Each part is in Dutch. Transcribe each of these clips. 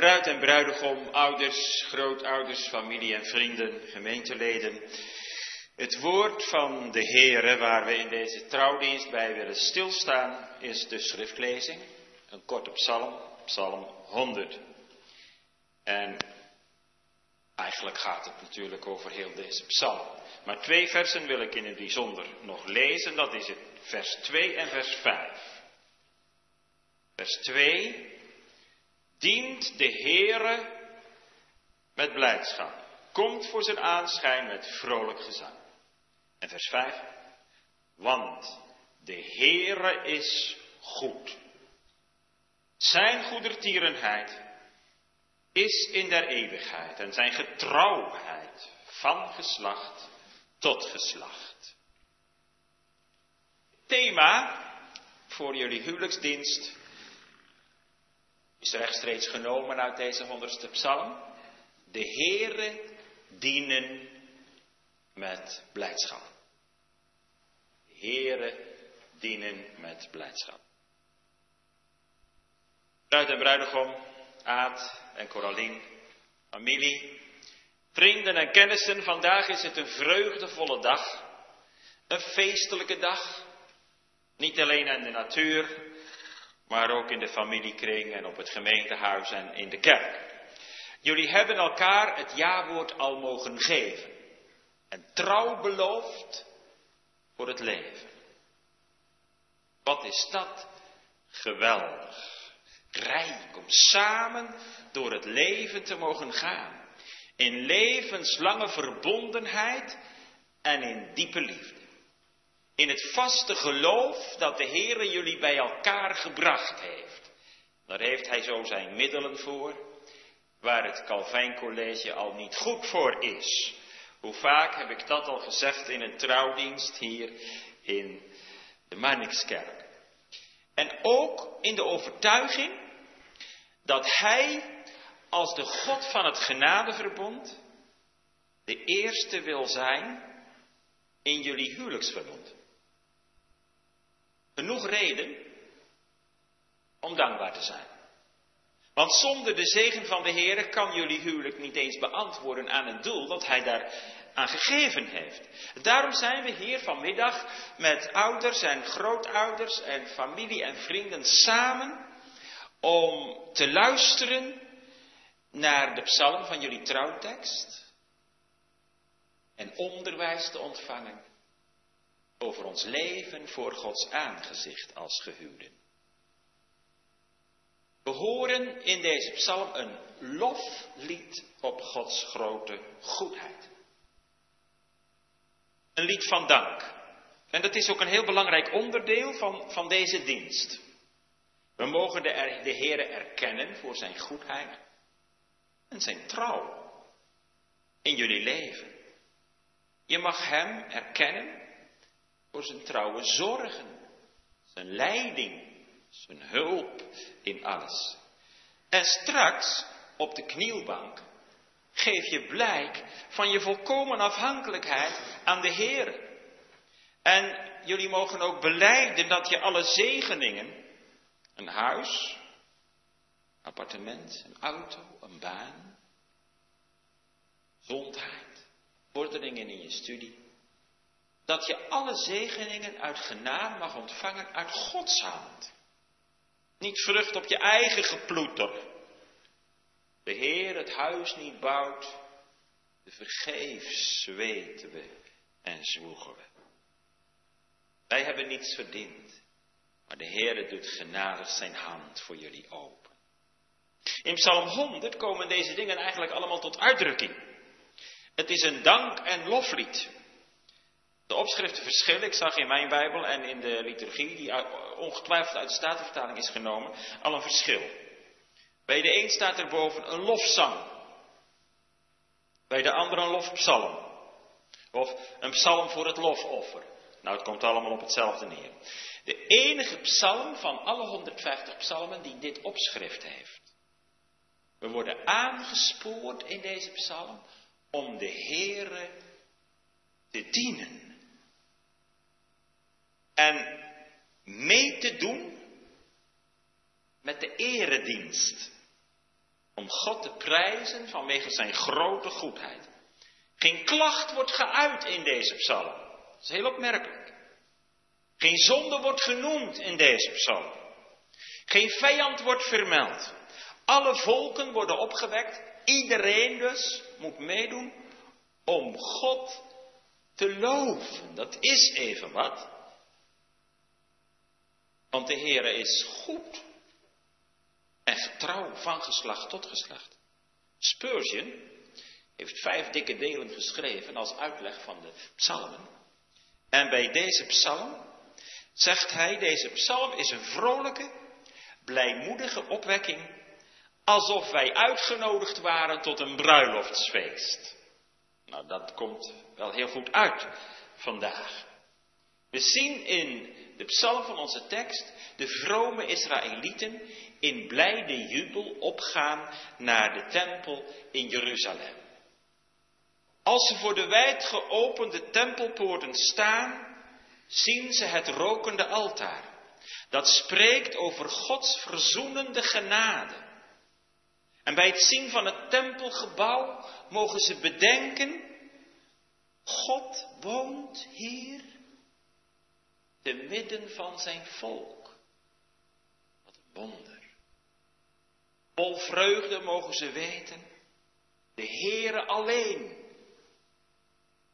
Bruid en bruidegom, ouders, grootouders, familie en vrienden, gemeenteleden. Het woord van de Heere waar we in deze trouwdienst bij willen stilstaan is de schriftlezing. Een korte psalm, psalm 100. En eigenlijk gaat het natuurlijk over heel deze psalm. Maar twee versen wil ik in het bijzonder nog lezen. Dat is het vers 2 en vers 5. Vers 2. Dient de Heere met blijdschap. Komt voor zijn aanschijn met vrolijk gezang. En vers 5. Want de Heere is goed. Zijn goedertierenheid is in der eeuwigheid en zijn getrouwheid van geslacht tot geslacht. Thema voor jullie huwelijksdienst is rechtstreeks genomen uit deze honderdste psalm. De Heere dienen met blijdschap. De Heere dienen met blijdschap. Bruid en bruidegom, Aad en Coralien, familie, vrienden en kennissen, vandaag is het een vreugdevolle dag. Een feestelijke dag. Niet alleen in de natuur, maar ook in de familiekring en op het gemeentehuis en in de kerk. Jullie hebben elkaar het jawoord al mogen geven. En trouw beloofd voor het leven. Wat is dat geweldig. Rijk om samen door het leven te mogen gaan. In levenslange verbondenheid en in diepe liefde. In het vaste geloof dat de Heere jullie bij elkaar gebracht heeft. Daar heeft hij zo zijn middelen voor, waar het Calvijn College al niet goed voor is. Hoe vaak heb ik dat al gezegd in een trouwdienst hier in de Marnixkerk. En ook in de overtuiging dat Hij als de God van het genadeverbond de eerste wil zijn in jullie huwelijksverbond. Genoeg reden om dankbaar te zijn. Want zonder de zegen van de Heer kan jullie huwelijk niet eens beantwoorden aan het doel dat Hij daar aan gegeven heeft. Daarom zijn we hier vanmiddag met ouders en grootouders en familie en vrienden samen om te luisteren naar de psalm van jullie trouwtekst en onderwijs te ontvangen over ons leven voor Gods aangezicht als gehuwden. We horen in deze psalm een loflied op Gods grote goedheid. Een lied van dank. En dat is ook een heel belangrijk onderdeel van, van deze dienst. We mogen de, de Heere erkennen voor zijn goedheid en zijn trouw in jullie leven. Je mag Hem erkennen voor zijn trouwe zorgen, zijn leiding, zijn hulp in alles. En straks op de knielbank geef je blijk van je volkomen afhankelijkheid aan de Heer. En jullie mogen ook beleiden dat je alle zegeningen, een huis, appartement, een auto, een baan, gezondheid, vorderingen in je studie, dat je alle zegeningen uit genade mag ontvangen uit Gods hand. Niet vrucht op je eigen geploeter. De Heer het huis niet bouwt, de vergeefs weten we en zwoegen we. Wij hebben niets verdiend, maar de Heer doet genadig zijn hand voor jullie open. In Psalm 100 komen deze dingen eigenlijk allemaal tot uitdrukking. Het is een dank- en loflied. De opschriften verschillen. Ik zag in mijn Bijbel en in de liturgie, die ongetwijfeld uit de Statenvertaling is genomen, al een verschil. Bij de een staat er boven een lofzang. Bij de andere een lofpsalm. Of een psalm voor het lofoffer. Nou, het komt allemaal op hetzelfde neer. De enige psalm van alle 150 psalmen die dit opschrift heeft. We worden aangespoord in deze psalm om de Heere te dienen. En mee te doen met de eredienst. om God te prijzen vanwege zijn grote goedheid. Geen klacht wordt geuit in deze psalm. Dat is heel opmerkelijk. Geen zonde wordt genoemd in deze psalm. Geen vijand wordt vermeld. Alle volken worden opgewekt. Iedereen dus moet meedoen om God te loven. Dat is even wat. Want de Heere is goed en getrouw van geslacht tot geslacht. Spurgeon heeft vijf dikke delen geschreven als uitleg van de psalmen. En bij deze psalm zegt hij, deze psalm is een vrolijke, blijmoedige opwekking, alsof wij uitgenodigd waren tot een bruiloftsfeest. Nou, dat komt wel heel goed uit vandaag. We zien in de psalm van onze tekst de vrome Israëlieten in blijde jubel opgaan naar de tempel in Jeruzalem. Als ze voor de wijd geopende tempelpoorten staan, zien ze het rokende altaar. Dat spreekt over Gods verzoenende genade. En bij het zien van het tempelgebouw mogen ze bedenken, God woont hier te midden van zijn volk. Wat een wonder. Vol vreugde mogen ze weten, de Heere alleen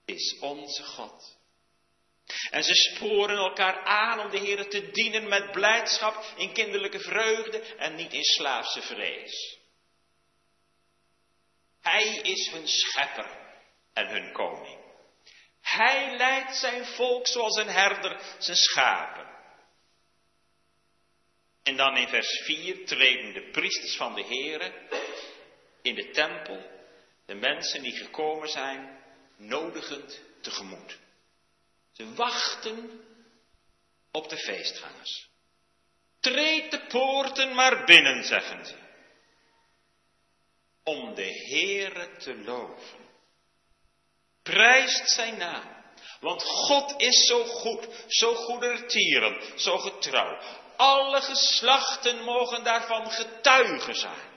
is onze God. En ze sporen elkaar aan om de Heere te dienen met blijdschap, in kinderlijke vreugde en niet in slaafse vrees. Hij is hun schepper en hun koning. Hij leidt zijn volk zoals een herder zijn schapen. En dan in vers 4 treden de priesters van de Heere in de tempel de mensen die gekomen zijn nodigend tegemoet. Ze wachten op de feestgangers. Treed de poorten maar binnen, zeggen ze. Om de Heere te loven. Prijst zijn naam. Want God is zo goed, zo goedertieren, zo getrouw. Alle geslachten mogen daarvan getuigen zijn.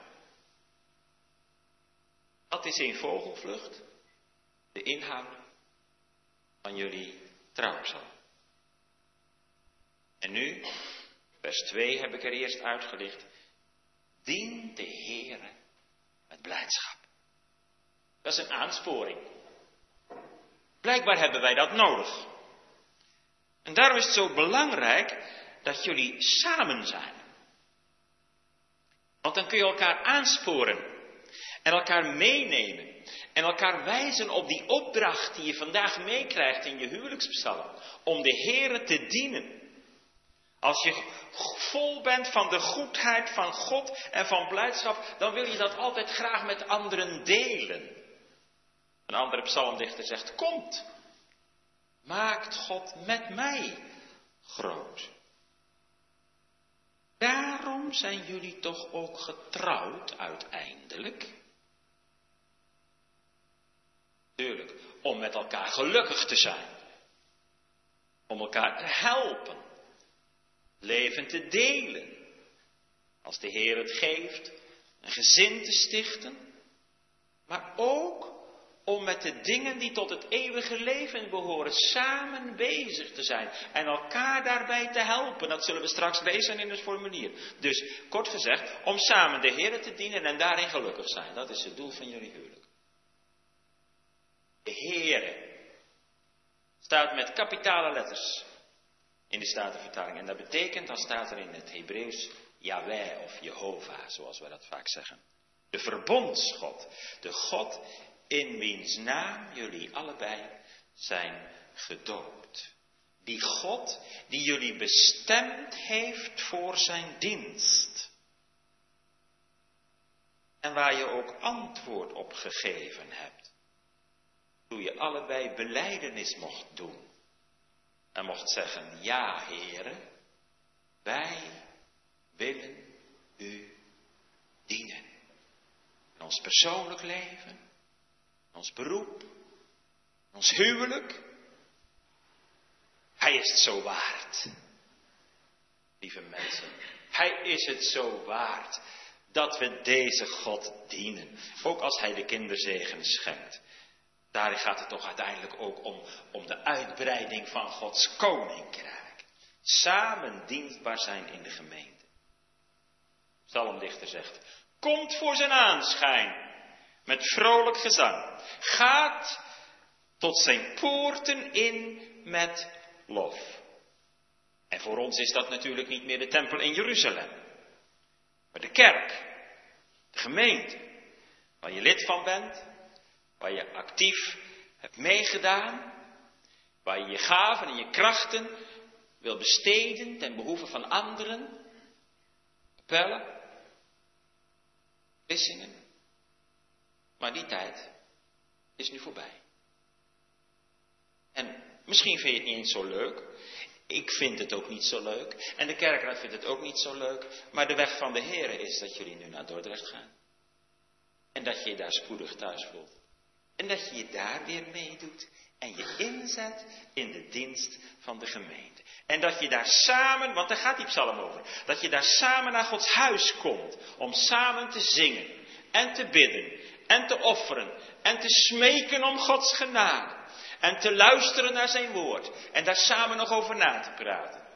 Dat is in vogelvlucht de inhoud van jullie trouwpsalm. En nu, vers 2 heb ik er eerst uitgelicht. Dien de Heere met blijdschap. Dat is een aansporing. Blijkbaar hebben wij dat nodig. En daarom is het zo belangrijk dat jullie samen zijn. Want dan kun je elkaar aansporen en elkaar meenemen en elkaar wijzen op die opdracht die je vandaag meekrijgt in je huwelijkspsalm. Om de Heere te dienen. Als je vol bent van de goedheid van God en van blijdschap, dan wil je dat altijd graag met anderen delen. Een andere psalmdichter zegt, komt, maakt God met mij groot. Daarom zijn jullie toch ook getrouwd uiteindelijk. Tuurlijk, om met elkaar gelukkig te zijn. Om elkaar te helpen. Leven te delen. Als de Heer het geeft, een gezin te stichten. Maar ook om met de dingen die tot het eeuwige leven behoren samen bezig te zijn en elkaar daarbij te helpen. Dat zullen we straks lezen in het formulier. Dus kort gezegd, om samen de Heer te dienen en daarin gelukkig zijn. Dat is het doel van jullie huwelijk. De Heere staat met kapitale letters in de Statenvertaling. En dat betekent, dan staat er in het Hebreeuws Yahweh of Jehovah, zoals we dat vaak zeggen. De verbondsgod. De God in wiens naam jullie allebei zijn gedoopt. Die God die jullie bestemd heeft voor zijn dienst. En waar je ook antwoord op gegeven hebt. Toen je allebei beleidenis mocht doen. En mocht zeggen, ja heren, wij willen u dienen. In ons persoonlijk leven, ons beroep, ons huwelijk. Hij is het zo waard. Lieve mensen, hij is het zo waard. dat we deze God dienen. Ook als hij de kinderzegen schenkt. Daar gaat het toch uiteindelijk ook om, om de uitbreiding van Gods koninkrijk. Samen dienstbaar zijn in de gemeente. Psalmdichter zegt, komt voor zijn aanschijn met vrolijk gezang. Gaat tot zijn poorten in met lof. En voor ons is dat natuurlijk niet meer de tempel in Jeruzalem. Maar de kerk, de gemeente, waar je lid van bent, waar je actief hebt meegedaan, waar je je gaven en je krachten wil besteden ten behoeve van anderen, appellen, wissingen. Maar die tijd is nu voorbij. En misschien vind je het niet eens zo leuk. Ik vind het ook niet zo leuk. En de kerkraad vindt het ook niet zo leuk. Maar de weg van de Heer is dat jullie nu naar Dordrecht gaan. En dat je je daar spoedig thuis voelt. En dat je je daar weer meedoet. En je inzet in de dienst van de gemeente. En dat je daar samen, want daar gaat die psalm over. Dat je daar samen naar Gods huis komt. Om samen te zingen. En te bidden. En te offeren. En te smeken om Gods genade. En te luisteren naar zijn woord. En daar samen nog over na te praten.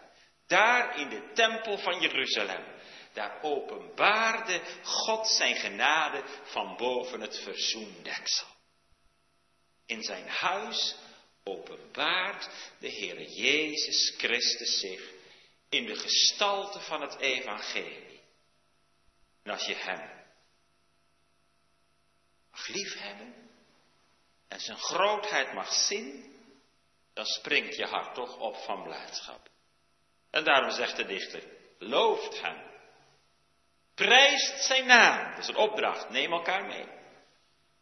Daar in de tempel van Jeruzalem. Daar openbaarde God zijn genade van boven het verzoendeksel. In zijn huis openbaart de Heere Jezus Christus zich in de gestalte van het evangelie. En als je hem mag liefhebben, en zijn grootheid mag zien, dan springt je hart toch op van blijdschap. En daarom zegt de dichter, looft hem. Prijst zijn naam. Dat is een opdracht, neem elkaar mee.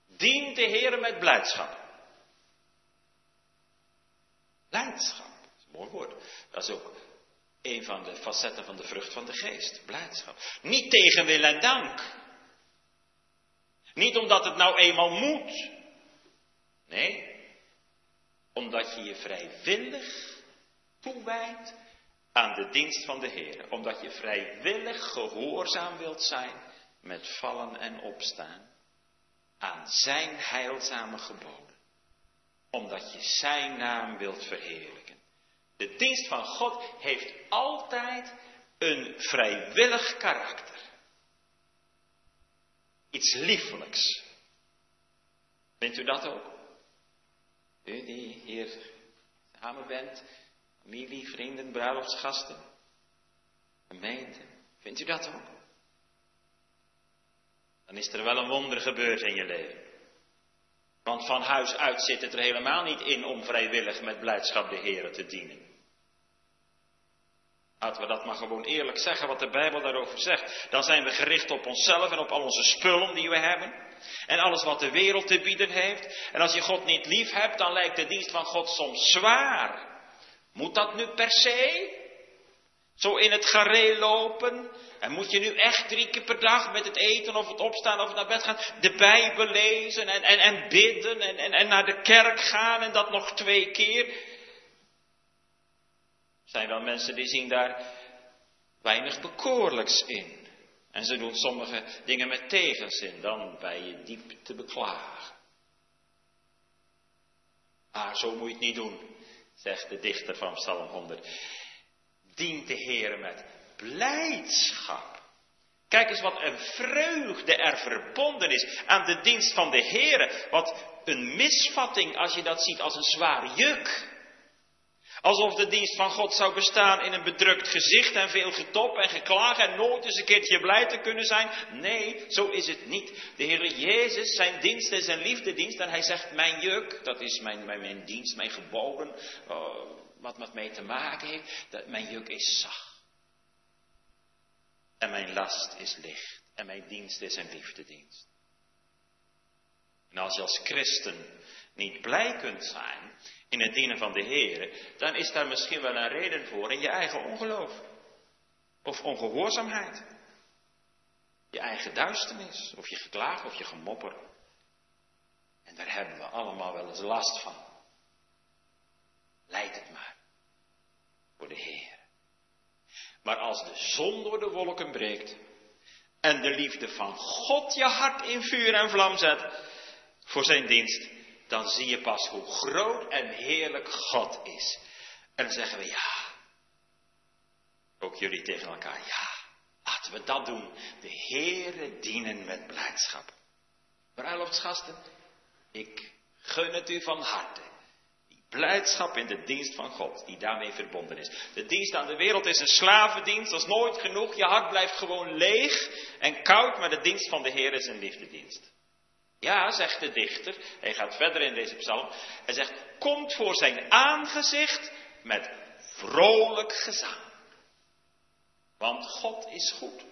Dient de Heer met blijdschap. Blijdschap, dat is een mooi woord. Dat is ook een van de facetten van de vrucht van de geest. Blijdschap. Niet tegen wil en dank. Niet omdat het nou eenmaal moet. Nee, omdat je je vrijwillig toewijdt aan de dienst van de Heer. Omdat je vrijwillig gehoorzaam wilt zijn met vallen en opstaan aan zijn heilzame geboden. Omdat je zijn naam wilt verheerlijken. De dienst van God heeft altijd een vrijwillig karakter. Iets liefelijks. Vindt u dat ook? U die hier samen bent, familie, vrienden, bruiloftsgasten, gemeente, vindt u dat ook? Dan is er wel een wonder gebeurd in je leven. Want van huis uit zit het er helemaal niet in om vrijwillig met blijdschap de Heer te dienen. Laten we dat maar gewoon eerlijk zeggen wat de Bijbel daarover zegt. Dan zijn we gericht op onszelf en op al onze spullen die we hebben. En alles wat de wereld te bieden heeft. En als je God niet lief hebt, dan lijkt de dienst van God soms zwaar. Moet dat nu per se? Zo in het gareel lopen? En moet je nu echt drie keer per dag met het eten of het opstaan of naar bed gaan, de Bijbel lezen en, en, en bidden en, en, en naar de kerk gaan en dat nog twee keer? Zijn wel mensen die zien daar weinig bekoorlijks in. En ze doen sommige dingen met tegenzin, dan bij je diep te beklagen. Maar zo moet je het niet doen, zegt de dichter van Psalm 100. Dient de Heer met blijdschap. Kijk eens wat een vreugde er verbonden is aan de dienst van de Heer. Wat een misvatting als je dat ziet als een zwaar juk. Alsof de dienst van God zou bestaan in een bedrukt gezicht en veel getop en geklaag en nooit eens een keertje blij te kunnen zijn. Nee, zo is het niet. De Heer Jezus, zijn dienst is een liefdedienst en hij zegt mijn juk, dat is mijn, mijn, dienst, mijn geboden, uh, wat met mij te maken heeft, dat mijn juk is zacht. En mijn last is licht en mijn dienst is een liefdedienst. En als je als christen niet blij kunt zijn in het dienen van de Heer, dan is daar misschien wel een reden voor in je eigen ongeloof. Of ongehoorzaamheid. Je eigen duisternis, of je geklaag, of je gemopper. En daar hebben we allemaal wel eens last van. Leid het maar voor de Heer. Maar als de zon door de wolken breekt, en de liefde van God je hart in vuur en vlam zet voor zijn dienst, dan zie je pas hoe groot en heerlijk God is. En dan zeggen we ja. Ook jullie tegen elkaar, ja. Laten we dat doen. De Heere dienen met blijdschap. Bruiloftsgasten, ik gun het u van harte. Die blijdschap in de dienst van God, die daarmee verbonden is. De dienst aan de wereld is een slavendienst, dat is nooit genoeg. Je hart blijft gewoon leeg en koud, maar de dienst van de Heer is een liefdedienst. Ja, zegt de dichter, hij gaat verder in deze psalm. Hij zegt, komt voor zijn aangezicht met vrolijk gezang. Want God is goed.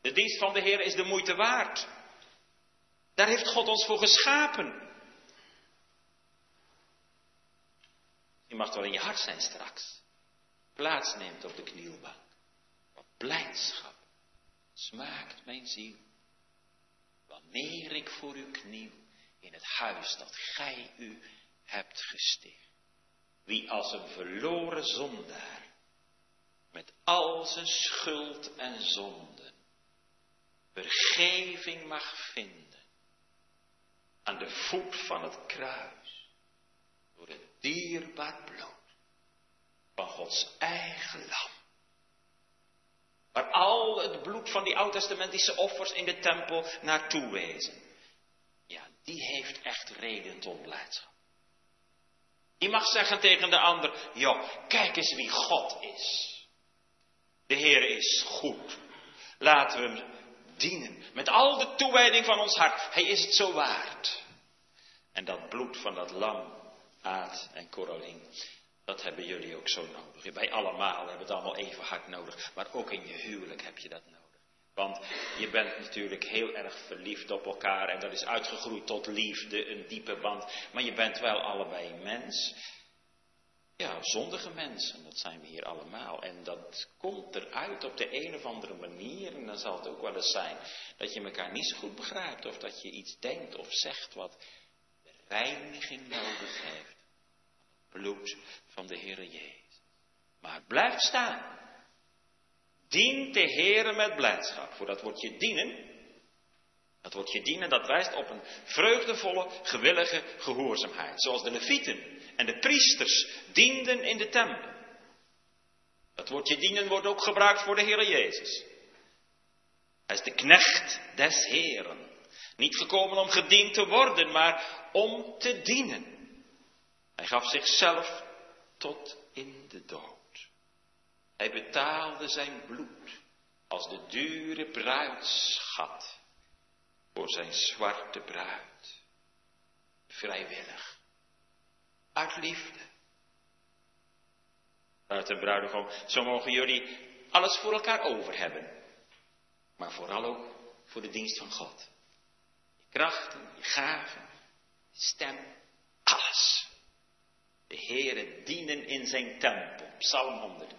De dienst van de Heer is de moeite waard. Daar heeft God ons voor geschapen. Je mag wel in je hart zijn straks. Plaats neemt op de knielbank. Wat blijdschap smaakt mijn ziel. Wanneer ik voor u kniel in het huis dat gij u hebt gesticht. Wie als een verloren zondaar met al zijn schuld en zonden vergeving mag vinden aan de voet van het kruis door het dierbaar bloed van Gods eigen lam. Waar al het bloed van die oud-testamentische offers in de tempel naartoe wezen. Ja, die heeft echt reden tot blijdschap. Die mag zeggen tegen de ander, joh, kijk eens wie God is. De Heer is goed. Laten we hem dienen. Met al de toewijding van ons hart. Hij is het zo waard. En dat bloed van dat lam, Aad en Coraline, dat hebben jullie ook zo nodig. Wij allemaal hebben het allemaal even hard nodig. Maar ook in je huwelijk heb je dat nodig. Want je bent natuurlijk heel erg verliefd op elkaar en dat is uitgegroeid tot liefde, een diepe band. Maar je bent wel allebei mens. Ja, zondige mensen, dat zijn we hier allemaal. En dat komt eruit op de een of andere manier. En dan zal het ook wel eens zijn dat je elkaar niet zo goed begrijpt. Of dat je iets denkt of zegt wat reiniging nodig heeft. Bloed van de Heere Jezus. Maar blijf staan. Dien de Heere met blijdschap. Voor dat woordje dienen. Dat woordje dienen, dat wijst op een vreugdevolle, gewillige gehoorzaamheid. Zoals de levieten en de priesters dienden in de tempel. Dat woordje dienen wordt ook gebruikt voor de Heer Jezus. Hij is de knecht des Heeren. Niet gekomen om gediend te worden, maar om te dienen. Hij gaf zichzelf tot in de dood. Hij betaalde zijn bloed als de dure bruidsschat voor zijn zwarte bruid. Vrijwillig. Uit liefde. Uit een bruidegom, zo mogen jullie alles voor elkaar over hebben. Maar vooral ook voor de dienst van God. Je krachten, je gaven, je stem, alles. Heere dienen in zijn tempel. Psalm 100.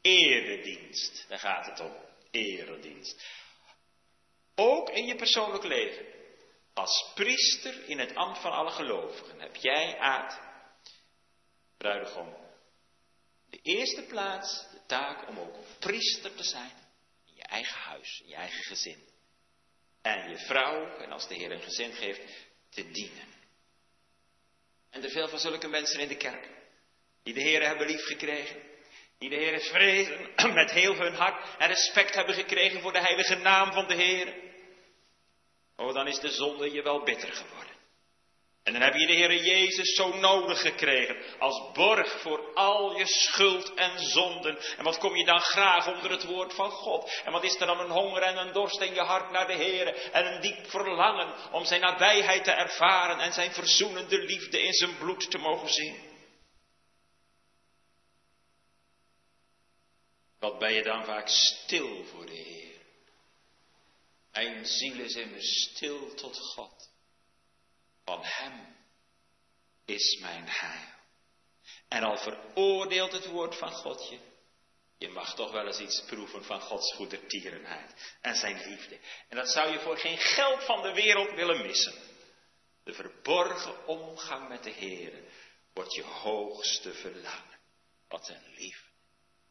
Eredienst, daar gaat het om. Eredienst. Ook in je persoonlijk leven. Als priester in het ambt van alle gelovigen heb jij, Aad, bruidegom, de eerste plaats de taak om ook priester te zijn in je eigen huis, in je eigen gezin. En je vrouw, en als de Heer een gezin geeft, te dienen. En er veel van zulke mensen in de kerk, die de Heer hebben lief gekregen, die de Heer vrezen met heel hun hart en respect hebben gekregen voor de heilige naam van de Heer. Oh, dan is de zonde je wel bitter geworden. En dan heb je de Heer Jezus zo nodig gekregen als borg voor al je schuld en zonden. En wat kom je dan graag onder het woord van God? En wat is er dan een honger en een dorst in je hart naar de Heer en een diep verlangen om zijn nabijheid te ervaren en zijn verzoenende liefde in zijn bloed te mogen zien? Wat ben je dan vaak stil voor de Heer? Mijn ziel is immers stil tot God. Van Hem is mijn heil. En al veroordeelt het woord van God je, je mag toch wel eens iets proeven van Gods goedertierenheid en zijn liefde. En dat zou je voor geen geld van de wereld willen missen. De verborgen omgang met de Heer wordt je hoogste verlangen. Wat een liefde.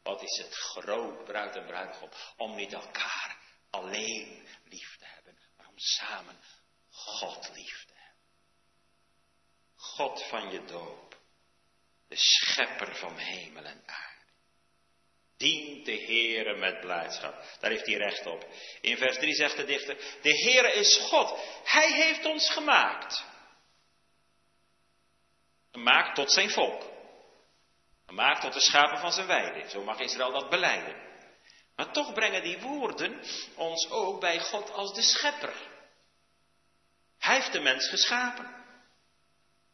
Wat is het groot bruid en bruidegom om niet elkaar alleen lief te hebben, maar om samen God lief te hebben. God van je doop, de schepper van hemel en aarde. Dient de Heere met blijdschap. Daar heeft hij recht op. In vers 3 zegt de dichter, de Heere is God. Hij heeft ons gemaakt. Gemaakt tot zijn volk. Gemaakt tot de schapen van zijn weide. Zo mag Israël dat beleiden. Maar toch brengen die woorden ons ook bij God als de schepper. Hij heeft de mens geschapen.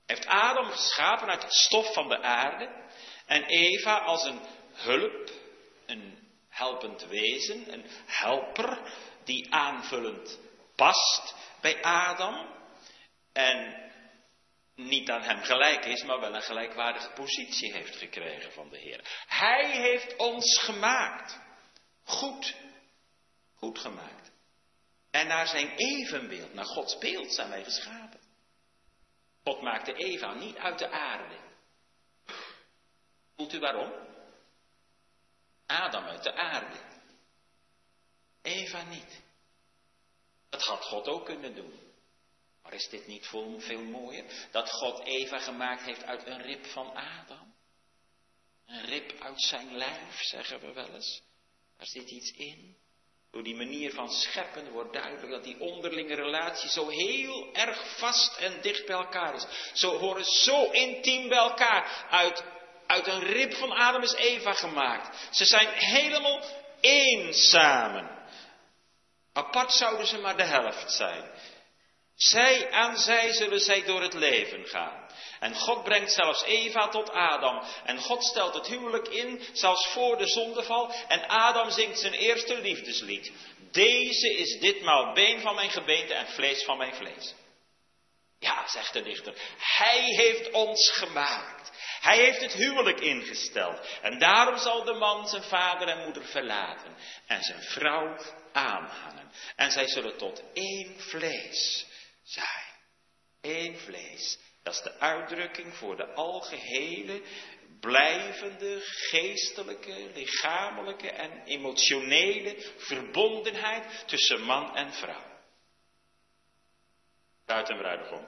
Heeft Adam geschapen uit het stof van de aarde. En Eva als een hulp, een helpend wezen, een helper die aanvullend past bij Adam. En niet aan hem gelijk is, maar wel een gelijkwaardige positie heeft gekregen van de Heer. Hij heeft ons gemaakt. Goed. Goed gemaakt. En naar zijn evenbeeld, naar Gods beeld zijn wij geschapen. God maakte Eva niet uit de aarde. Voelt u waarom? Adam uit de aarde. Eva niet. Dat had God ook kunnen doen. Maar is dit niet veel mooier? Dat God Eva gemaakt heeft uit een rib van Adam? Een rib uit zijn lijf, zeggen we wel eens. Daar zit iets in. Door die manier van scheppen wordt duidelijk dat die onderlinge relatie zo heel erg vast en dicht bij elkaar is. Zo horen zo intiem bij elkaar. Uit, uit een rib van Adam is Eva gemaakt. Ze zijn helemaal één samen. Apart zouden ze maar de helft zijn. Zij aan zij zullen zij door het leven gaan. En God brengt zelfs Eva tot Adam. En God stelt het huwelijk in, zelfs voor de zondeval. En Adam zingt zijn eerste liefdeslied. Deze is ditmaal been van mijn gebeente en vlees van mijn vlees. Ja, zegt de dichter, hij heeft ons gemaakt. Hij heeft het huwelijk ingesteld. En daarom zal de man zijn vader en moeder verlaten en zijn vrouw aanhangen. En zij zullen tot één vlees zijn. Eén vlees. Dat is de uitdrukking voor de algehele, blijvende, geestelijke, lichamelijke en emotionele verbondenheid tussen man en vrouw. Buiten bruidegom,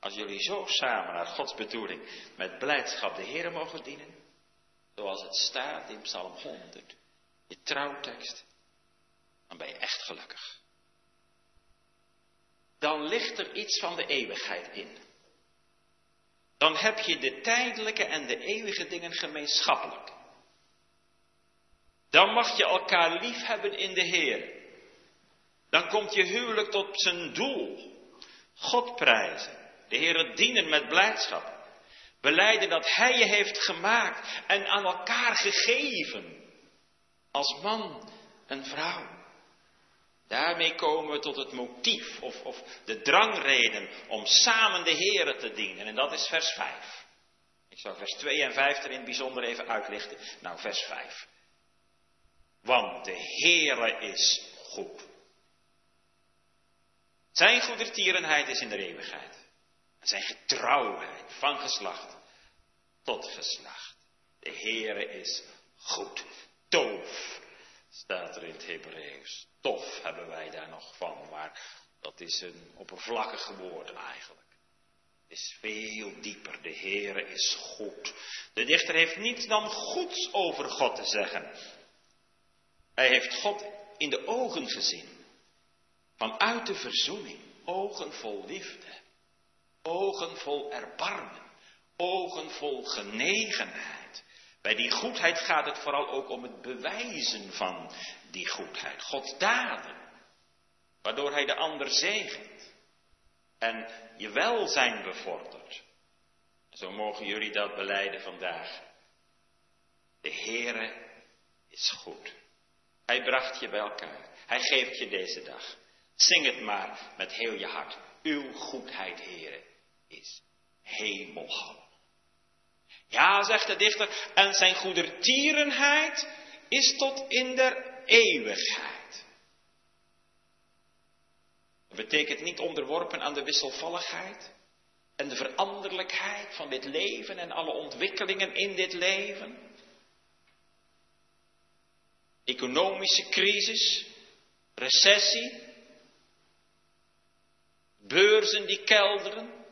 als jullie zo samen naar Gods bedoeling met blijdschap de Heer mogen dienen, zoals het staat in Psalm 100, je trouwtekst, dan ben je echt gelukkig dan ligt er iets van de eeuwigheid in. Dan heb je de tijdelijke en de eeuwige dingen gemeenschappelijk. Dan mag je elkaar lief hebben in de Heer. Dan komt je huwelijk tot zijn doel. God prijzen. De Heer dienen met blijdschap. Beleiden dat Hij je heeft gemaakt en aan elkaar gegeven. Als man en vrouw. Daarmee komen we tot het motief of, of de drangreden om samen de Here te dienen. En dat is vers 5. Ik zal vers 2 en 5 er in het bijzonder even uitlichten. Nou, vers 5. Want de Heere is goed. Zijn goedertierenheid is in de eeuwigheid. Zijn getrouwheid van geslacht tot geslacht. De Heere is goed. Toof staat er in het Hebreeuws. Tof hebben wij daar nog van, maar dat is een oppervlakkig woord eigenlijk. Het is veel dieper. De Heere is goed. De dichter heeft niets dan goeds over God te zeggen. Hij heeft God in de ogen gezien. Vanuit de verzoening. Ogen vol liefde. Ogen vol erbarmen. Ogen vol genegenheid. Bij die goedheid gaat het vooral ook om het bewijzen van die goedheid. Gods daden. Waardoor hij de ander zegent. En je welzijn bevordert. Zo mogen jullie dat beleiden vandaag. De Heere is goed. Hij bracht je bij elkaar. Hij geeft je deze dag. Zing het maar met heel je hart. Uw goedheid, Heere, is hemelhoog. Ja, zegt de dichter, en zijn goedertierenheid is tot in der eeuwigheid. Dat betekent niet onderworpen aan de wisselvalligheid en de veranderlijkheid van dit leven en alle ontwikkelingen in dit leven. Economische crisis, recessie, beurzen die kelderen.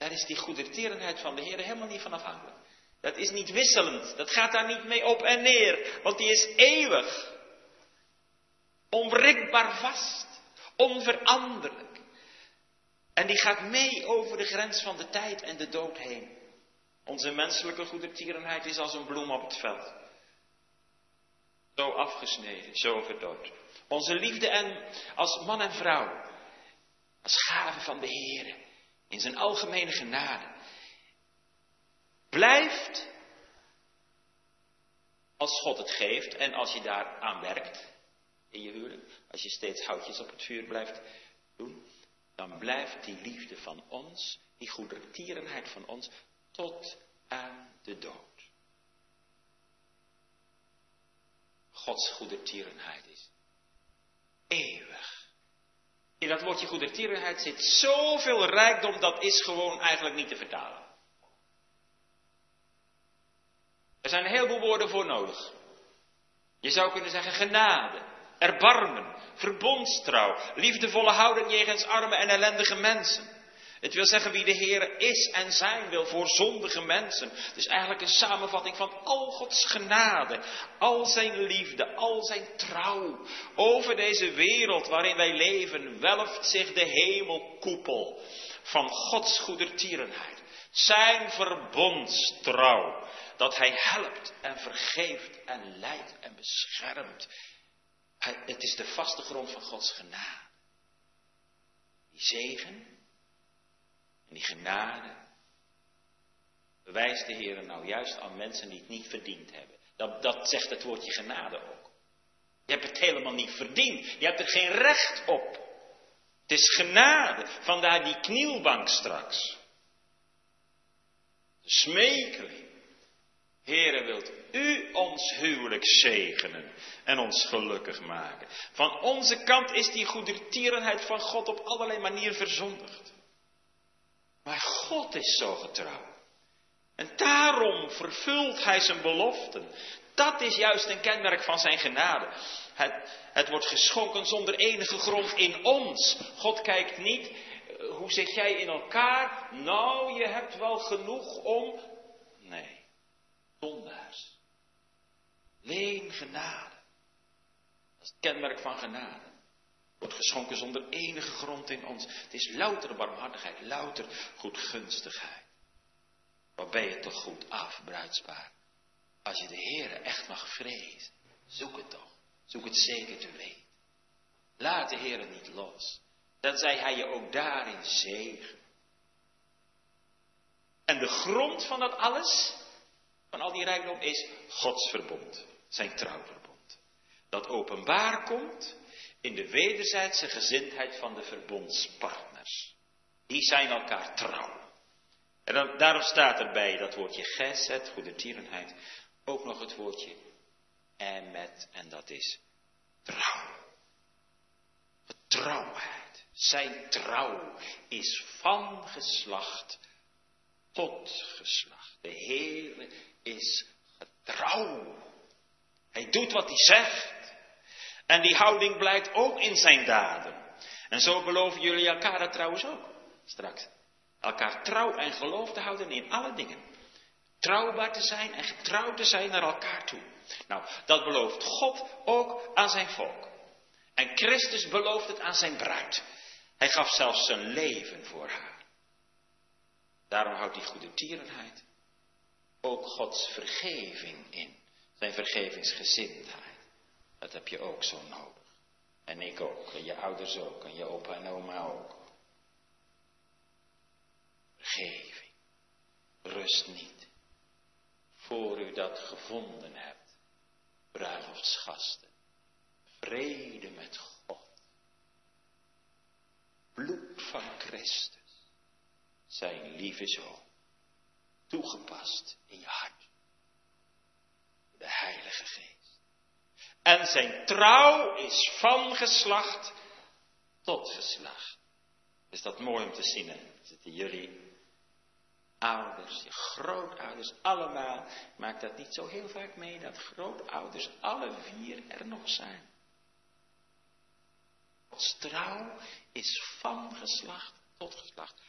Daar is die goedertierenheid van de Heer helemaal niet van afhankelijk. Dat is niet wisselend. Dat gaat daar niet mee op en neer. Want die is eeuwig. Onwrikbaar vast. Onveranderlijk. En die gaat mee over de grens van de tijd en de dood heen. Onze menselijke goedertierenheid is als een bloem op het veld. Zo afgesneden, zo verdood. Onze liefde en als man en vrouw. Als gave van de Heer. In zijn algemene genade blijft als God het geeft en als je daar aan werkt in je huwelijk, als je steeds houtjes op het vuur blijft doen, dan blijft die liefde van ons, die goedertierenheid van ons, tot aan de dood. Gods goedertierenheid is eeuwig. In dat woordje goedertierenheid zit zoveel rijkdom, dat is gewoon eigenlijk niet te vertalen. Er zijn een heleboel woorden voor nodig. Je zou kunnen zeggen genade, erbarmen, verbondstrouw, liefdevolle houden jegens arme en ellendige mensen. Het wil zeggen wie de Heer is en zijn wil voor zondige mensen. Het is eigenlijk een samenvatting van al Gods genade, al zijn liefde, al zijn trouw. Over deze wereld waarin wij leven welft zich de hemelkoepel van Gods goedertierenheid. Zijn verbondstrouw dat Hij helpt en vergeeft en leidt en beschermt. het is de vaste grond van Gods genade. Die zegen en die genade bewijst de Heer nou juist aan mensen die het niet verdiend hebben. Dat, dat zegt het woordje genade ook. Je hebt het helemaal niet verdiend. Je hebt er geen recht op. Het is genade. Vandaar die knielbank straks. De smekeling. Heere, wilt u ons huwelijk zegenen en ons gelukkig maken. Van onze kant is die goedertierenheid van God op allerlei manieren verzondigd. Maar God is zo getrouw. En daarom vervult hij zijn beloften. Dat is juist een kenmerk van zijn genade. Het, het wordt geschonken zonder enige grond in ons. God kijkt niet, eh, hoe zit jij in elkaar? Nou, je hebt wel genoeg om. Nee zondaars. Leen genade. Dat is het kenmerk van genade. Wordt geschonken zonder enige grond in ons. Het is louter barmhartigheid, louter goedgunstigheid. Wat ben je toch goed af, bruidspaar. Als je de Heer echt mag vrezen. Zoek het toch. Zoek het zeker te weten. Laat de Heer niet los. Dan zij hij je ook daarin zegen. En de grond van dat alles van al die rijkdom is Gods verbond, zijn trouwverbond. Dat openbaar komt in de wederzijdse gezindheid van de verbondspartners. Die zijn elkaar trouw. En dan, daarom staat erbij dat woordje geset, goede tierenheid, ook nog het woordje en met, en dat is trouw. Getrouwheid. Zijn trouw is van geslacht tot geslacht. De Heer is getrouw. Hij doet wat hij zegt. En die houding blijkt ook in zijn daden. En zo beloven jullie elkaar trouwens ook. Straks. Elkaar trouw en geloof te houden in alle dingen. Trouwbaar te zijn en getrouwd te zijn naar elkaar toe. Nou, dat belooft God ook aan zijn volk. En Christus belooft het aan zijn bruid. Hij gaf zelfs zijn leven voor haar. Daarom houdt hij goede tierenheid ook Gods vergeving in. Zijn vergevingsgezindheid. Dat heb je ook zo nodig. En ik ook. En je ouders ook. En je opa en oma ook. Vergeving. Rust niet. Voor u dat gevonden hebt. Bruiloftsgasten. Vrede met God. Bloed van Christus. Zijn lieve zoon toegepast in je hart. De Heilige Geest. En zijn trouw is van geslacht tot geslacht. Is dat mooi om te zien? Hè? Zitten jullie ouders, je grootouders, allemaal. Maakt dat niet zo heel vaak mee dat grootouders alle vier er nog zijn. Gods trouw is van geslacht tot geslacht.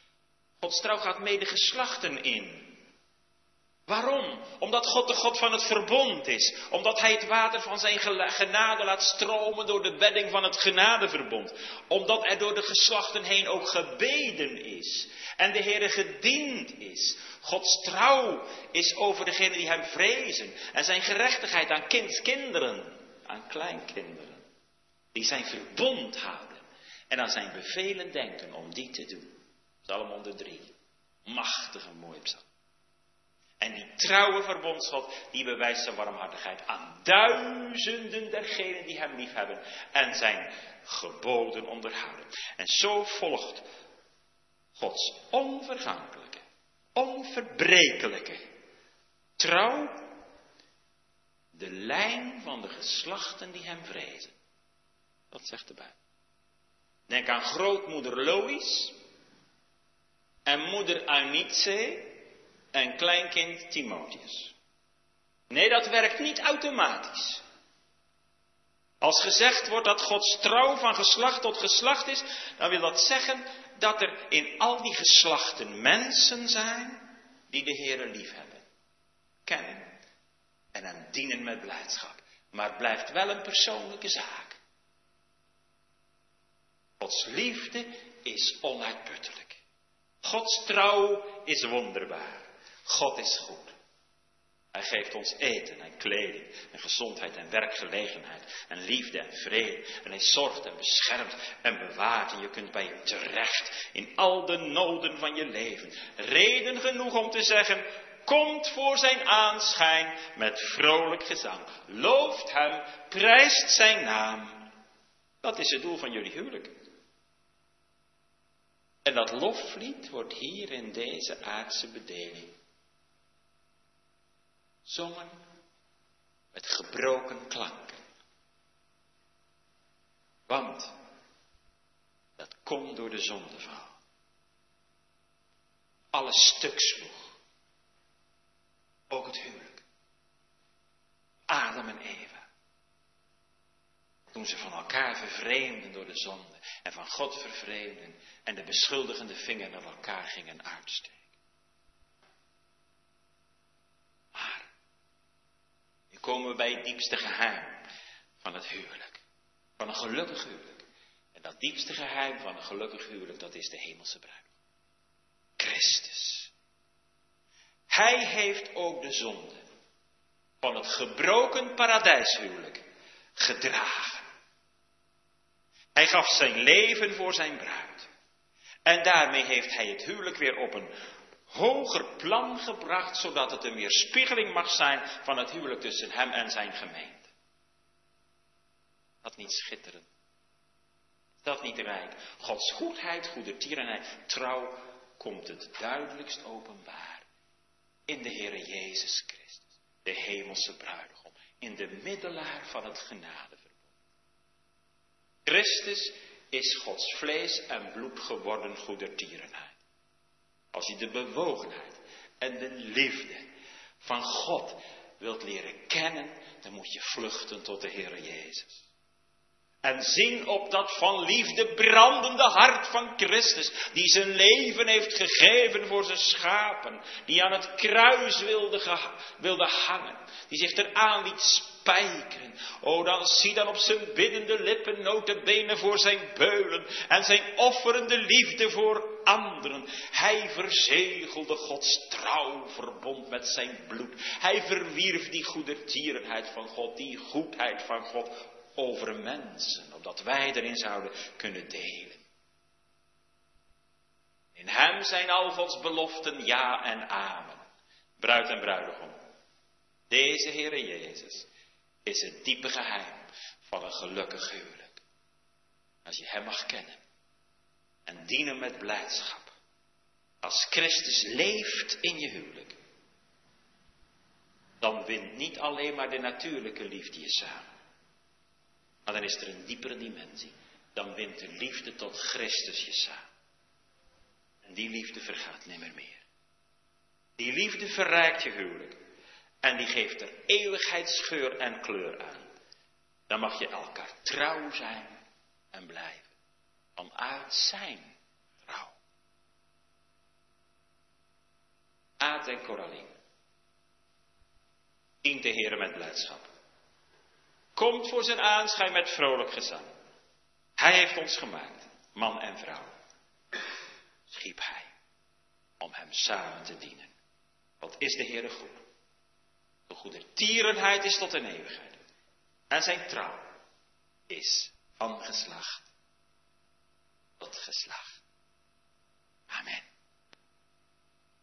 Gods trouw gaat mede geslachten in. Waarom? Omdat God de God van het verbond is. Omdat Hij het water van zijn genade laat stromen door de bedding van het genadeverbond. Omdat er door de geslachten heen ook gebeden is. En de Heere gediend is. Gods trouw is over degenen die Hem vrezen. En zijn gerechtigheid aan kindskinderen, aan kleinkinderen. Die zijn verbond houden. En aan zijn bevelen denken om die te doen. Psalm 103. Machtige mooie psalm. En die trouwe verbondsgod, die bewijst zijn warmhartigheid aan duizenden dergenen die hem liefhebben en zijn geboden onderhouden. En zo volgt Gods onvergankelijke, onverbrekelijke trouw de lijn van de geslachten die hem vrezen. Dat zegt de Bijbel. Denk aan grootmoeder Lois en moeder Eunice en kleinkind Timotheus. Nee, dat werkt niet automatisch. Als gezegd wordt dat Gods trouw van geslacht tot geslacht is, dan wil dat zeggen dat er in al die geslachten mensen zijn die de Heere lief hebben, kennen en hem dienen met blijdschap. Maar het blijft wel een persoonlijke zaak. Gods liefde is onuitputtelijk. Gods trouw is wonderbaar. God is goed. Hij geeft ons eten en kleding en gezondheid en werkgelegenheid en liefde en vrede. En hij zorgt en beschermt en bewaart. En je kunt bij hem terecht in al de noden van je leven. Reden genoeg om te zeggen, komt voor zijn aanschijn met vrolijk gezang. Looft hem, prijst zijn naam. Dat is het doel van jullie huwelijk. En dat loflied wordt hier in deze aardse bedeling zongen met gebroken klanken. Want dat komt door de zondeval. Alles stuk sloeg. Ook het huwelijk. Adam en Eva. Toen ze van elkaar vervreemden door de zonde en van God vervreemden en de beschuldigende vinger naar elkaar gingen uitsteken. Komen we bij het diepste geheim van het huwelijk. Van een gelukkig huwelijk. En dat diepste geheim van een gelukkig huwelijk, dat is de hemelse bruid. Christus. Hij heeft ook de zonde van het gebroken paradijshuwelijk gedragen. Hij gaf zijn leven voor zijn bruid. En daarmee heeft hij het huwelijk weer op een hoger plan gebracht, zodat het een weerspiegeling mag zijn van het huwelijk tussen hem en zijn gemeente. Dat niet schitterend. Dat niet rijk. Gods goedheid, goedertierenheid, trouw komt het duidelijkst openbaar in de Heere Jezus Christus, de hemelse bruidegom, in de middelaar van het genadeverbond. Christus is Gods vlees en bloed geworden goedertierenheid. Als je de bewogenheid en de liefde van God wilt leren kennen, dan moet je vluchten tot de Heer Jezus. En zien op dat van liefde brandende hart van Christus, die zijn leven heeft gegeven voor zijn schapen, die aan het kruis wilde, wilde hangen, die zich eraan liet spijkeren. O, dan zie dan op zijn biddende lippen notenbenen voor zijn beulen en zijn offerende liefde voor anderen. Hij verzegelde Gods trouw verbond met zijn bloed. Hij verwierf die goedertierenheid van God, die goedheid van God over mensen, opdat wij erin zouden kunnen delen. In hem zijn al Gods beloften ja en amen. Bruid en bruidegom. Deze Heere Jezus is het diepe geheim van een gelukkig huwelijk. Als je hem mag kennen en dienen met blijdschap. Als Christus leeft in je huwelijk, dan wint niet alleen maar de natuurlijke liefde je samen. Maar dan is er een diepere dimensie. Dan wint de liefde tot Christus je samen. En die liefde vergaat nimmer meer. Die liefde verrijkt je huwelijk. En die geeft er eeuwigheidsgeur en kleur aan. Dan mag je elkaar trouw zijn en blijven. vanuit zijn trouw. Aad en Coraline. Dient de Heer met blijdschap. Komt voor zijn aanschijn met vrolijk gezang. Hij heeft ons gemaakt, man en vrouw. Schiep hij om hem samen te dienen. Wat is de Heere goed? De goede tierenheid is tot een eeuwigheid. En zijn trouw is van geslacht tot geslacht. Amen.